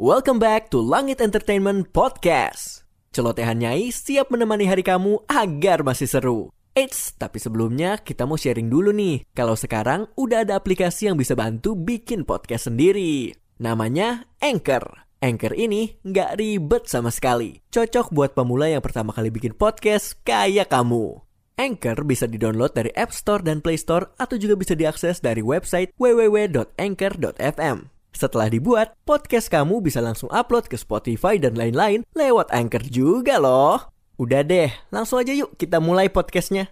Welcome back to Langit Entertainment Podcast. Celotehan Nyai siap menemani hari kamu agar masih seru. Eits, tapi sebelumnya kita mau sharing dulu nih. Kalau sekarang udah ada aplikasi yang bisa bantu bikin podcast sendiri. Namanya Anchor. Anchor ini nggak ribet sama sekali. Cocok buat pemula yang pertama kali bikin podcast kayak kamu. Anchor bisa didownload dari App Store dan Play Store atau juga bisa diakses dari website www.anchor.fm. Setelah dibuat, podcast kamu bisa langsung upload ke Spotify dan lain-lain lewat Anchor juga loh. Udah deh, langsung aja yuk kita mulai podcastnya.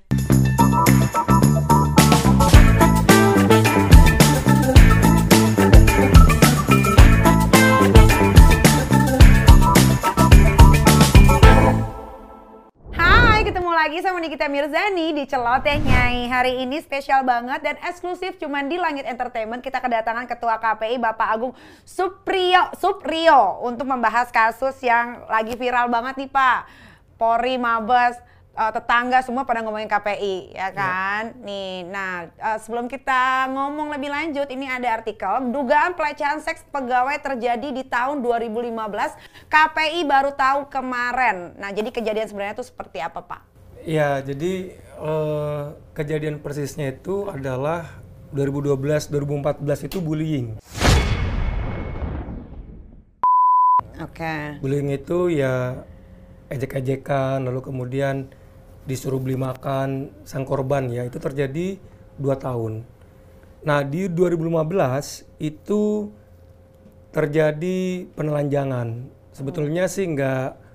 Sama Nikita Mirzani di Celoteh Nyai. Hari ini spesial banget dan eksklusif cuman di Langit Entertainment kita kedatangan Ketua KPI Bapak Agung Suprio Suprio untuk membahas kasus yang lagi viral banget nih Pak. Polri, Mabes, eh, tetangga semua pada ngomongin KPI ya kan. Nih, nah eh, sebelum kita ngomong lebih lanjut ini ada artikel dugaan pelecehan seks pegawai terjadi di tahun 2015. KPI baru tahu kemarin. Nah, jadi kejadian sebenarnya itu seperti apa, Pak? Ya, jadi eh, kejadian persisnya itu adalah 2012 2014 itu bullying. Oke. Bullying itu ya ejek-ejekan lalu kemudian disuruh beli makan sang korban ya itu terjadi dua tahun. Nah di 2015 itu terjadi penelanjangan. Sebetulnya sih nggak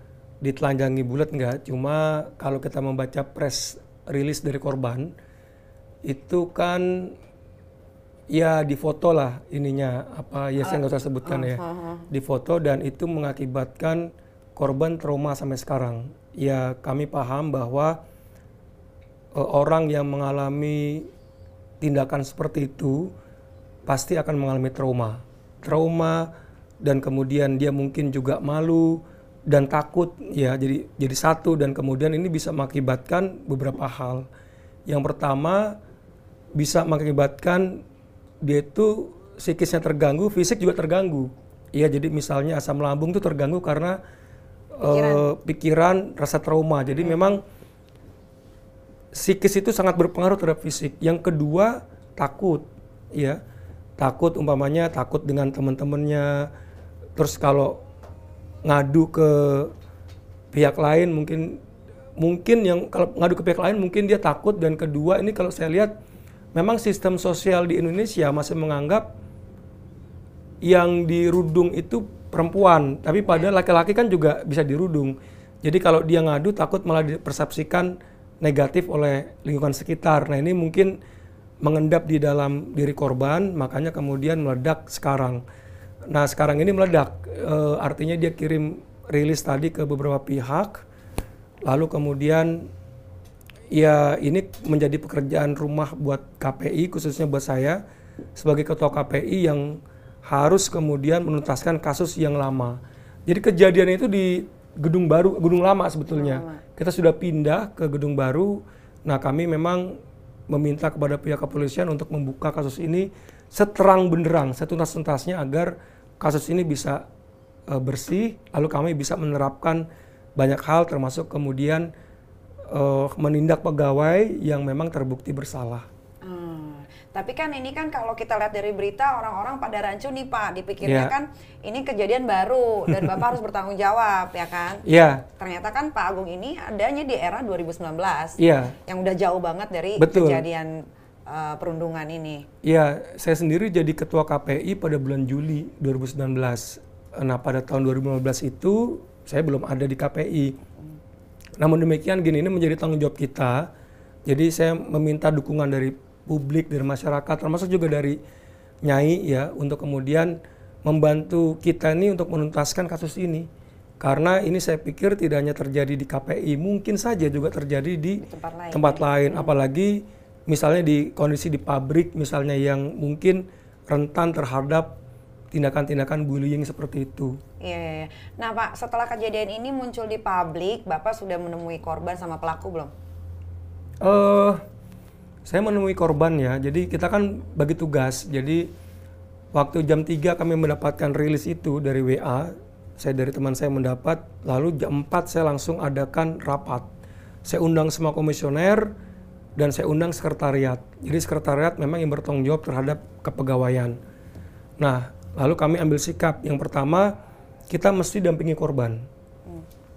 ditelanjangi bulat nggak, cuma kalau kita membaca press rilis dari korban itu kan ya difoto lah ininya apa ya saya nggak usah sebutkan ya. difoto dan itu mengakibatkan korban trauma sampai sekarang. Ya kami paham bahwa eh, orang yang mengalami tindakan seperti itu pasti akan mengalami trauma. Trauma dan kemudian dia mungkin juga malu dan takut ya jadi jadi satu dan kemudian ini bisa mengakibatkan beberapa hal yang pertama bisa mengakibatkan dia itu psikisnya terganggu, fisik juga terganggu. Iya, jadi misalnya asam lambung itu terganggu karena pikiran, pikiran rasa trauma. Jadi memang psikis itu sangat berpengaruh terhadap fisik. Yang kedua, takut, ya. Takut umpamanya takut dengan teman-temannya. Terus kalau ngadu ke pihak lain mungkin mungkin yang kalau ngadu ke pihak lain mungkin dia takut dan kedua ini kalau saya lihat memang sistem sosial di Indonesia masih menganggap yang dirudung itu perempuan, tapi pada laki-laki kan juga bisa dirudung. Jadi kalau dia ngadu takut malah dipersepsikan negatif oleh lingkungan sekitar. Nah ini mungkin mengendap di dalam diri korban, makanya kemudian meledak sekarang. Nah sekarang ini meledak, e, artinya dia kirim rilis tadi ke beberapa pihak, lalu kemudian ya ini menjadi pekerjaan rumah buat KPI khususnya buat saya sebagai ketua KPI yang harus kemudian menuntaskan kasus yang lama. Jadi kejadian itu di gedung baru, gedung lama sebetulnya. Lama. Kita sudah pindah ke gedung baru. Nah, kami memang meminta kepada pihak kepolisian untuk membuka kasus ini seterang benderang, setuntas-tuntasnya agar kasus ini bisa uh, bersih, lalu kami bisa menerapkan banyak hal termasuk kemudian uh, menindak pegawai yang memang terbukti bersalah. Hmm, tapi kan ini kan kalau kita lihat dari berita orang-orang pada rancu nih Pak, dipikirnya yeah. kan ini kejadian baru dan Bapak harus bertanggung jawab ya kan? Iya. Yeah. Ternyata kan Pak Agung ini adanya di era 2019. Iya. Yeah. Yang udah jauh banget dari Betul. kejadian uh, perundungan ini. Iya, saya sendiri jadi ketua KPI pada bulan Juli 2019. Nah, pada tahun 2015 itu saya belum ada di KPI. Namun demikian gini ini menjadi tanggung jawab kita. Jadi saya meminta dukungan dari publik, dari masyarakat, termasuk juga dari Nyai ya untuk kemudian membantu kita ini untuk menuntaskan kasus ini. Karena ini saya pikir tidak hanya terjadi di KPI, mungkin saja juga terjadi di, di tempat lain. Tempat lain. Hmm. Apalagi misalnya di kondisi di pabrik misalnya yang mungkin rentan terhadap tindakan-tindakan bullying seperti itu. Iya, iya, iya. Nah Pak, setelah kejadian ini muncul di publik, Bapak sudah menemui korban sama pelaku belum? Eh, uh, saya menemui korban ya. Jadi kita kan bagi tugas. Jadi waktu jam 3 kami mendapatkan rilis itu dari WA, saya dari teman saya mendapat, lalu jam 4 saya langsung adakan rapat. Saya undang semua komisioner dan saya undang sekretariat. Jadi sekretariat memang yang bertanggung jawab terhadap kepegawaian. Nah, lalu kami ambil sikap. Yang pertama, kita mesti dampingi korban.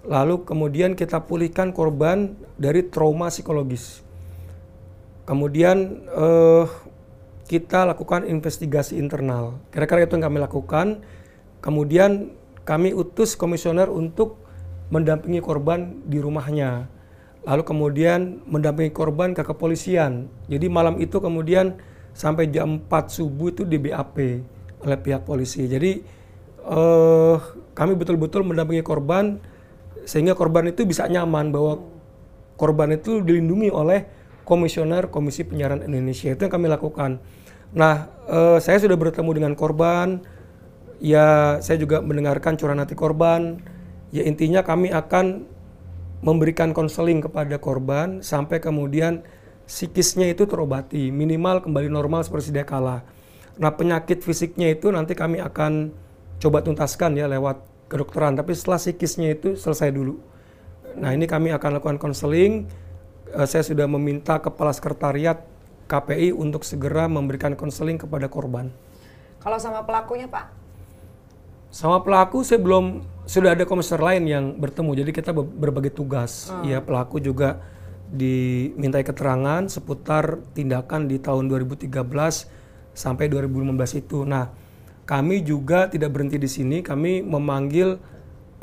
Lalu kemudian kita pulihkan korban dari trauma psikologis. Kemudian eh, kita lakukan investigasi internal. Kira-kira itu yang kami lakukan. Kemudian kami utus komisioner untuk mendampingi korban di rumahnya. Lalu kemudian mendampingi korban ke kepolisian. Jadi malam itu kemudian sampai jam 4 subuh itu di BAP oleh pihak polisi. Jadi eh, kami betul-betul mendampingi korban sehingga korban itu bisa nyaman bahwa korban itu dilindungi oleh komisioner Komisi Penyiaran Indonesia itu yang kami lakukan. Nah, eh, saya sudah bertemu dengan korban, ya saya juga mendengarkan curahan hati korban. Ya intinya kami akan memberikan konseling kepada korban sampai kemudian psikisnya itu terobati, minimal kembali normal seperti sedia kala. Nah, penyakit fisiknya itu nanti kami akan coba tuntaskan ya lewat kedokteran, tapi setelah psikisnya itu selesai dulu. Nah, ini kami akan lakukan konseling. Eh, saya sudah meminta kepala sekretariat KPI untuk segera memberikan konseling kepada korban. Kalau sama pelakunya, Pak? Sama pelaku saya belum sudah ada komisar lain yang bertemu. Jadi kita berbagi tugas. Hmm. Ya, pelaku juga dimintai keterangan seputar tindakan di tahun 2013 sampai 2015 itu. Nah, kami juga tidak berhenti di sini. Kami memanggil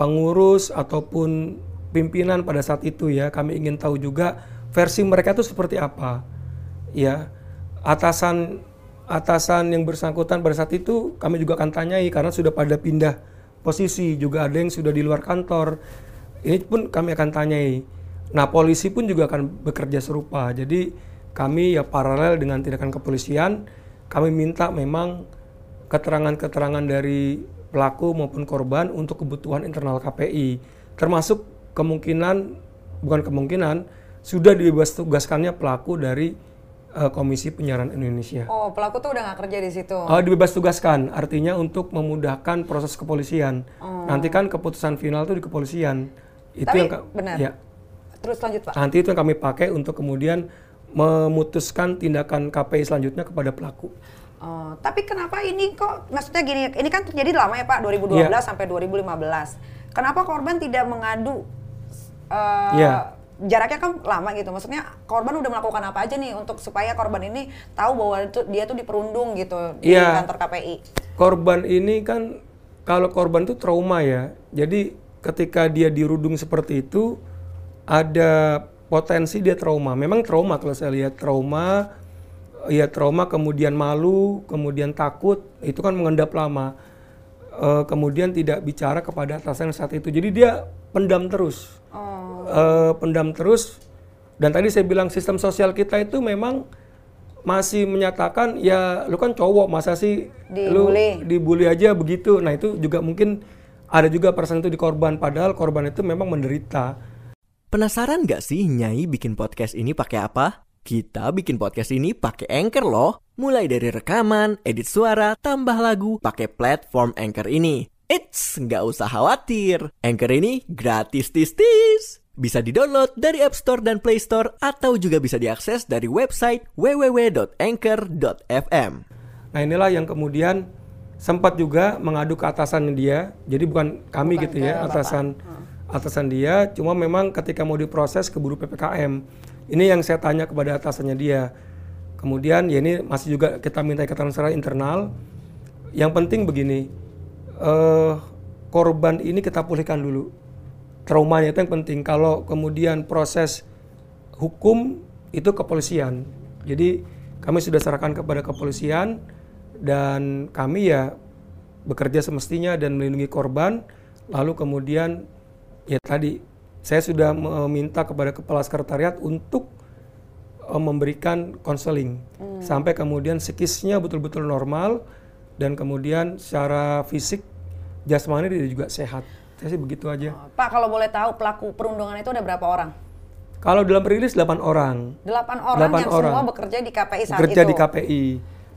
pengurus ataupun pimpinan pada saat itu ya. Kami ingin tahu juga versi mereka itu seperti apa ya atasan atasan yang bersangkutan pada saat itu kami juga akan tanyai karena sudah pada pindah posisi juga ada yang sudah di luar kantor. Ini pun kami akan tanyai. Nah polisi pun juga akan bekerja serupa. Jadi kami ya paralel dengan tindakan kepolisian kami minta memang keterangan-keterangan dari pelaku maupun korban untuk kebutuhan internal KPI termasuk kemungkinan bukan kemungkinan sudah dibebas tugaskannya pelaku dari uh, Komisi Penyiaran Indonesia. Oh, pelaku tuh udah nggak kerja di situ? Uh, dibebas tugaskan, artinya untuk memudahkan proses kepolisian. Oh. Nanti kan keputusan final tuh di kepolisian. Itu Tapi, yang benar. Ya. Terus lanjut Pak. Nanti itu yang kami pakai untuk kemudian memutuskan tindakan KPI selanjutnya kepada pelaku. Oh, tapi kenapa ini kok maksudnya gini, ini kan terjadi lama ya Pak, 2012 yeah. sampai 2015. Kenapa korban tidak mengadu uh, yeah jaraknya kan lama gitu. Maksudnya korban udah melakukan apa aja nih untuk supaya korban ini tahu bahwa itu, dia tuh diperundung gitu di ya, kantor KPI. Korban ini kan kalau korban itu trauma ya. Jadi ketika dia dirundung seperti itu ada potensi dia trauma. Memang trauma kalau saya lihat trauma ya trauma kemudian malu, kemudian takut itu kan mengendap lama. E, kemudian tidak bicara kepada atasan saat itu. Jadi dia pendam terus. Oh uh, pendam terus. Dan tadi saya bilang sistem sosial kita itu memang masih menyatakan ya lu kan cowok masa sih dibully. lu dibully. aja begitu? Nah itu juga mungkin ada juga perasaan itu di korban padahal korban itu memang menderita. Penasaran gak sih Nyai bikin podcast ini pakai apa? Kita bikin podcast ini pakai Anchor loh. Mulai dari rekaman edit suara tambah lagu pakai platform Anchor ini. It's nggak usah khawatir. Anchor ini gratis tis tis bisa di-download dari App Store dan Play Store atau juga bisa diakses dari website www.anchor.fm. Nah inilah yang kemudian sempat juga mengadu ke atasannya dia. Jadi bukan kami bukan gitu ya, atasan hmm. atasan dia. Cuma memang ketika mau diproses keburu PPKM. Ini yang saya tanya kepada atasannya dia. Kemudian ya ini masih juga kita minta keterangan secara internal. Yang penting begini, uh, korban ini kita pulihkan dulu traumanya itu yang penting. Kalau kemudian proses hukum itu kepolisian. Jadi kami sudah serahkan kepada kepolisian dan kami ya bekerja semestinya dan melindungi korban. Lalu kemudian ya tadi saya sudah meminta kepada kepala sekretariat untuk uh, memberikan konseling hmm. sampai kemudian psikisnya betul-betul normal dan kemudian secara fisik jasmani dia juga sehat. Saya sih begitu aja. Oh, Pak, kalau boleh tahu pelaku perundungan itu ada berapa orang? Kalau dalam rilis 8 orang. 8 orang 8 yang orang. semua bekerja di KPI saat bekerja itu? di KPI.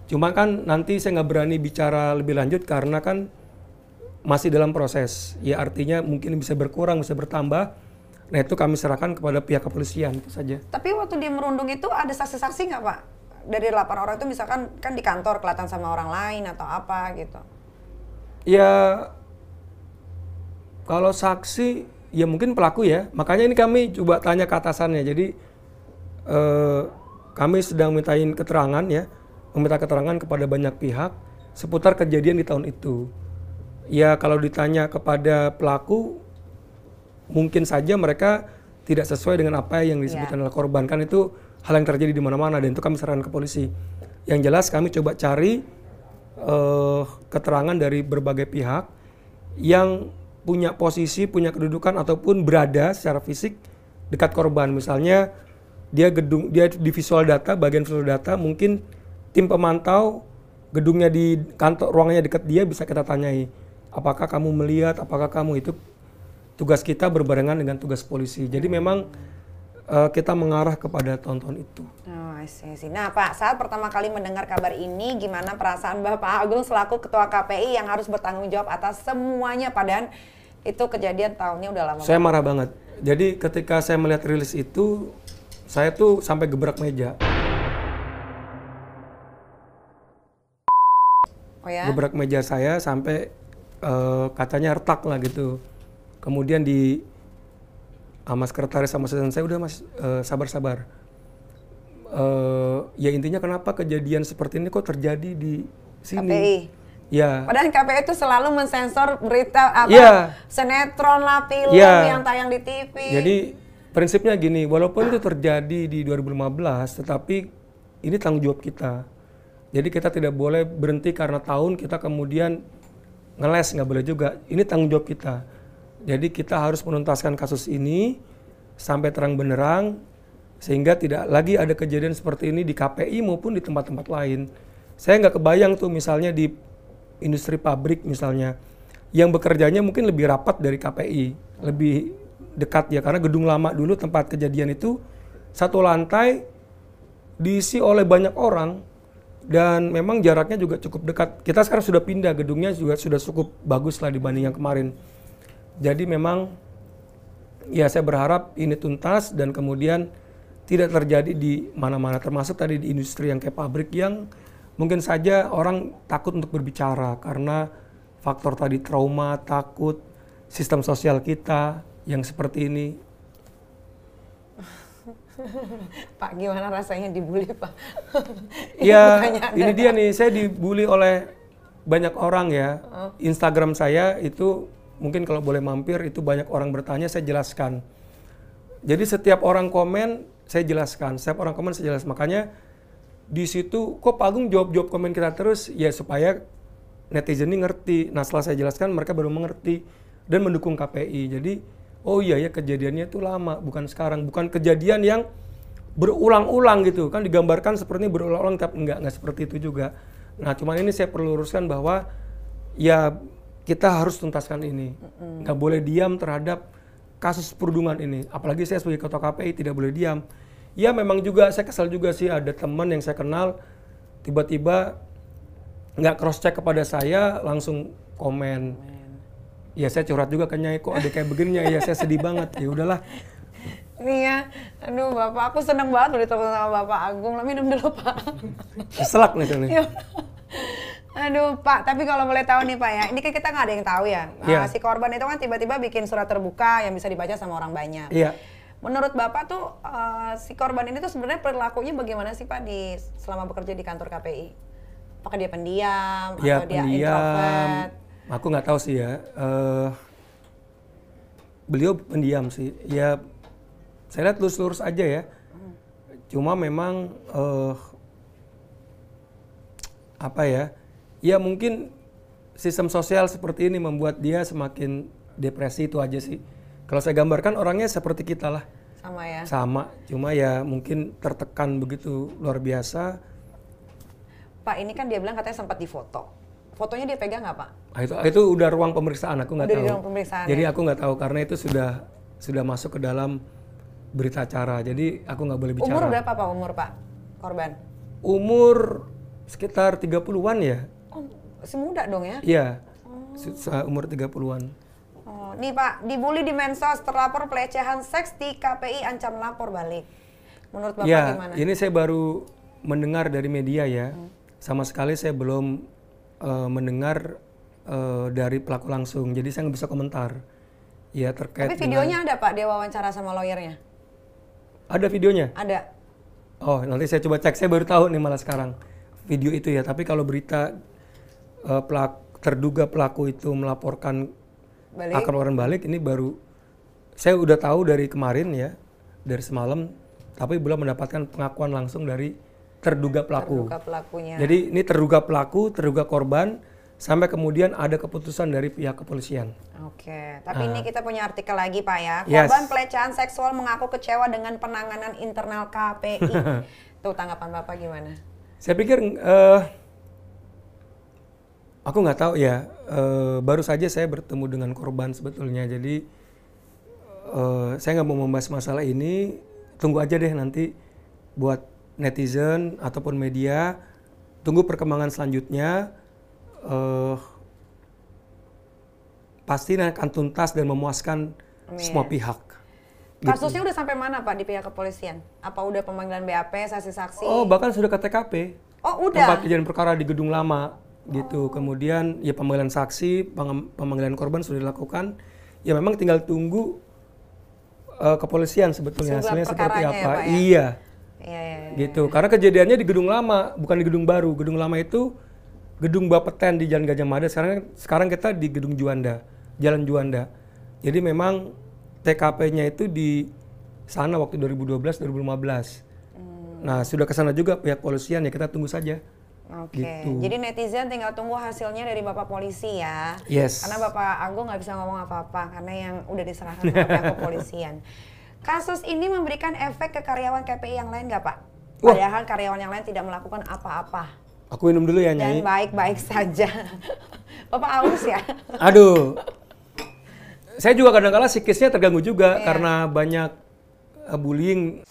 Cuma kan nanti saya nggak berani bicara lebih lanjut karena kan masih dalam proses. Ya artinya mungkin bisa berkurang, bisa bertambah. Nah itu kami serahkan kepada pihak kepolisian itu saja. Tapi waktu dia merundung itu ada saksi-saksi nggak Pak? Dari 8 orang itu misalkan kan di kantor kelihatan sama orang lain atau apa gitu. Ya kalau saksi ya mungkin pelaku ya. Makanya ini kami coba tanya ke atasannya. Jadi eh, kami sedang mintain keterangan ya, meminta keterangan kepada banyak pihak seputar kejadian di tahun itu. Ya kalau ditanya kepada pelaku mungkin saja mereka tidak sesuai dengan apa yang disebutkan oleh korban kan itu hal yang terjadi di mana-mana dan itu kami sarankan ke polisi. Yang jelas kami coba cari eh, keterangan dari berbagai pihak yang punya posisi, punya kedudukan ataupun berada secara fisik dekat korban. Misalnya dia gedung dia di visual data, bagian visual data mungkin tim pemantau gedungnya di kantor ruangannya dekat dia bisa kita tanyai apakah kamu melihat, apakah kamu itu tugas kita berbarengan dengan tugas polisi. Jadi memang uh, kita mengarah kepada tonton itu. Oh, I see. Nah, Pak, saat pertama kali mendengar kabar ini, gimana perasaan Bapak Agung selaku Ketua KPI yang harus bertanggung jawab atas semuanya, padahal itu kejadian tahunnya udah lama. Saya marah banget. Jadi ketika saya melihat rilis itu, saya tuh sampai gebrak meja. Oh ya? Gebrak meja saya sampai uh, kacanya retak lah gitu. Kemudian di sama sekretaris sama asisten saya udah mas eh, sabar-sabar. Uh, ya intinya kenapa kejadian seperti ini kok terjadi di sini? KPI. Ya. Padahal KPI itu selalu mensensor berita apa Iya. sinetron lah, film Iya. yang tayang di TV. Jadi prinsipnya gini, walaupun itu terjadi di 2015, tetapi ini tanggung jawab kita. Jadi kita tidak boleh berhenti karena tahun kita kemudian ngeles nggak boleh juga. Ini tanggung jawab kita. Jadi kita harus menuntaskan kasus ini sampai terang benderang sehingga tidak lagi ada kejadian seperti ini di KPI maupun di tempat-tempat lain. Saya nggak kebayang tuh misalnya di industri pabrik misalnya yang bekerjanya mungkin lebih rapat dari KPI, lebih dekat ya karena gedung lama dulu tempat kejadian itu satu lantai diisi oleh banyak orang dan memang jaraknya juga cukup dekat. Kita sekarang sudah pindah gedungnya juga sudah cukup bagus lah dibanding yang kemarin. Jadi memang ya saya berharap ini tuntas dan kemudian tidak terjadi di mana-mana termasuk tadi di industri yang kayak pabrik yang mungkin saja orang takut untuk berbicara karena faktor tadi trauma, takut, sistem sosial kita yang seperti ini. Pak, gimana rasanya dibully, Pak? Ya, pertanyaan ini dasar. dia nih, saya dibully oleh banyak orang ya. Instagram saya itu mungkin kalau boleh mampir itu banyak orang bertanya, saya jelaskan. Jadi setiap orang komen saya jelaskan, setiap orang komen saya jelaskan. Makanya di situ kok Pak Agung jawab-jawab komen kita terus ya supaya netizen ini ngerti. Nah setelah saya jelaskan mereka baru mengerti dan mendukung KPI. Jadi oh iya ya kejadiannya itu lama bukan sekarang, bukan kejadian yang berulang-ulang gitu kan digambarkan seperti ini berulang-ulang tapi enggak enggak seperti itu juga. Nah cuman ini saya perlu luruskan bahwa ya kita harus tuntaskan ini, nggak boleh diam terhadap kasus perundungan ini. Apalagi saya sebagai ketua KPI tidak boleh diam. Ya memang juga saya kesal juga sih ada teman yang saya kenal tiba-tiba nggak cross check kepada saya langsung komen. Ya saya curhat juga ke Nyai kok ada kayak begini ya saya sedih banget. Ya udahlah. Nih ya, aduh Bapak, aku seneng banget udah ditelepon sama Bapak Agung. Lah minum dulu, Pak. Keselak nih saya nih. Ya. Aduh Pak, tapi kalau boleh tahu nih Pak ya, ini kan kita nggak ada yang tahu ya. Nah, Iya. Si korban itu kan tiba-tiba bikin surat terbuka yang bisa dibaca sama orang banyak. Iya. Menurut Bapak tuh eh, si korban ini tuh sebenarnya perilakunya bagaimana sih Pak di selama bekerja di kantor KPI? Apakah dia pendiam Ya atau dia pendiam. introvert? Aku nggak tahu sih ya. Eh, beliau pendiam sih. Ya saya lihat lurus-lurus aja ya. Cuma memang eh, apa ya? Ya mungkin sistem sosial seperti ini membuat dia semakin depresi itu aja sih. Kalau saya gambarkan orangnya seperti kita lah, Sama ya. sama. Cuma ya mungkin tertekan begitu luar biasa. Pak ini kan dia bilang katanya sempat difoto. Fotonya dia pegang nggak Pak? Ah, itu itu udah ruang pemeriksaan aku nggak tahu. ruang pemeriksaan, Jadi ya? aku nggak tahu karena itu sudah sudah masuk ke dalam berita acara. Jadi aku nggak boleh bicara. Umur berapa Pak umur Pak korban? Umur sekitar 30-an ya. Oh, masih muda dong ya? Iya. Se- Umur 30-an. Nih Pak, dibully di mensos, terlapor pelecehan seks di KPI ancam lapor balik. Menurut Bapak Ya, gimana? ini saya baru mendengar dari media ya. Sama sekali saya belum eh, mendengar eh, dari pelaku langsung. Jadi saya nggak bisa komentar. Ya terkait Tapi dengan- videonya ada Pak, dia wawancara sama lawyernya? ada videonya. Ada. Oh, nanti saya coba cek. Saya baru tahu nih malah sekarang video itu ya. Tapi kalau berita eh, pelak- terduga pelaku itu melaporkan Balik. akan orang balik ini baru saya udah tahu dari kemarin ya, dari semalam. Tapi belum mendapatkan pengakuan langsung dari terduga pelaku. Terduga pelakunya. Jadi ini terduga pelaku, terduga korban, sampai kemudian ada keputusan dari pihak kepolisian. Oke, tapi ini kita punya artikel lagi Pak ya. Ah. Yes. Korban pelecehan seksual mengaku kecewa dengan penanganan internal KPI. Tuh tanggapan Bapak gimana? Saya pikir eh, aku nggak tahu ya. eh, baru saja saya bertemu dengan korban sebetulnya. Jadi eh, saya nggak mau membahas masalah ini. Tunggu aja deh nanti buat netizen ataupun media. Tunggu perkembangan selanjutnya. eh pasti akan tuntas dan memuaskan semua pihak. Kasusnya udah sampai mana Pak di pihak kepolisian? Apa udah pemanggilan BAP, saksi-saksi? Oh bahkan sudah ke TKP. Oh, Tempat udah. kejadian perkara di gedung lama gitu. Kemudian ya pemanggilan saksi, pemanggilan korban sudah dilakukan. Ya memang tinggal tunggu eh, kepolisian sebetulnya Sebelah hasilnya seperti perkaranya apa. ya, Pak, ya? Iya, Iya, iya, iya. gitu. Karena kejadiannya di gedung lama, bukan di gedung baru. Gedung lama itu gedung Bapeten di Jalan Gajah Mada. Sekarang sekarang kita di gedung Juanda, Jalan Juanda. Jadi memang TKP-nya itu di sana waktu 2012 2015. Hmm. Nah, sudah ke sana juga pihak polisian ya kita tunggu saja. Oke, Gitu. jadi netizen tinggal tunggu hasilnya dari Bapak polisi ya. Yes. Karena Bapak Anggo nggak bisa ngomong apa-apa karena yang udah diserahkan sama pihak kepolisian. Kasus ini memberikan efek ke karyawan KPI yang lain nggak Pak? Wah. Padahal karyawan yang lain tidak melakukan apa-apa Aku minum dulu ya, dan Nyai. baik-baik saja. Bapak aus ya? Aduh. Saya juga kadang-kala psikisnya terganggu juga Iya. karena banyak eh, bullying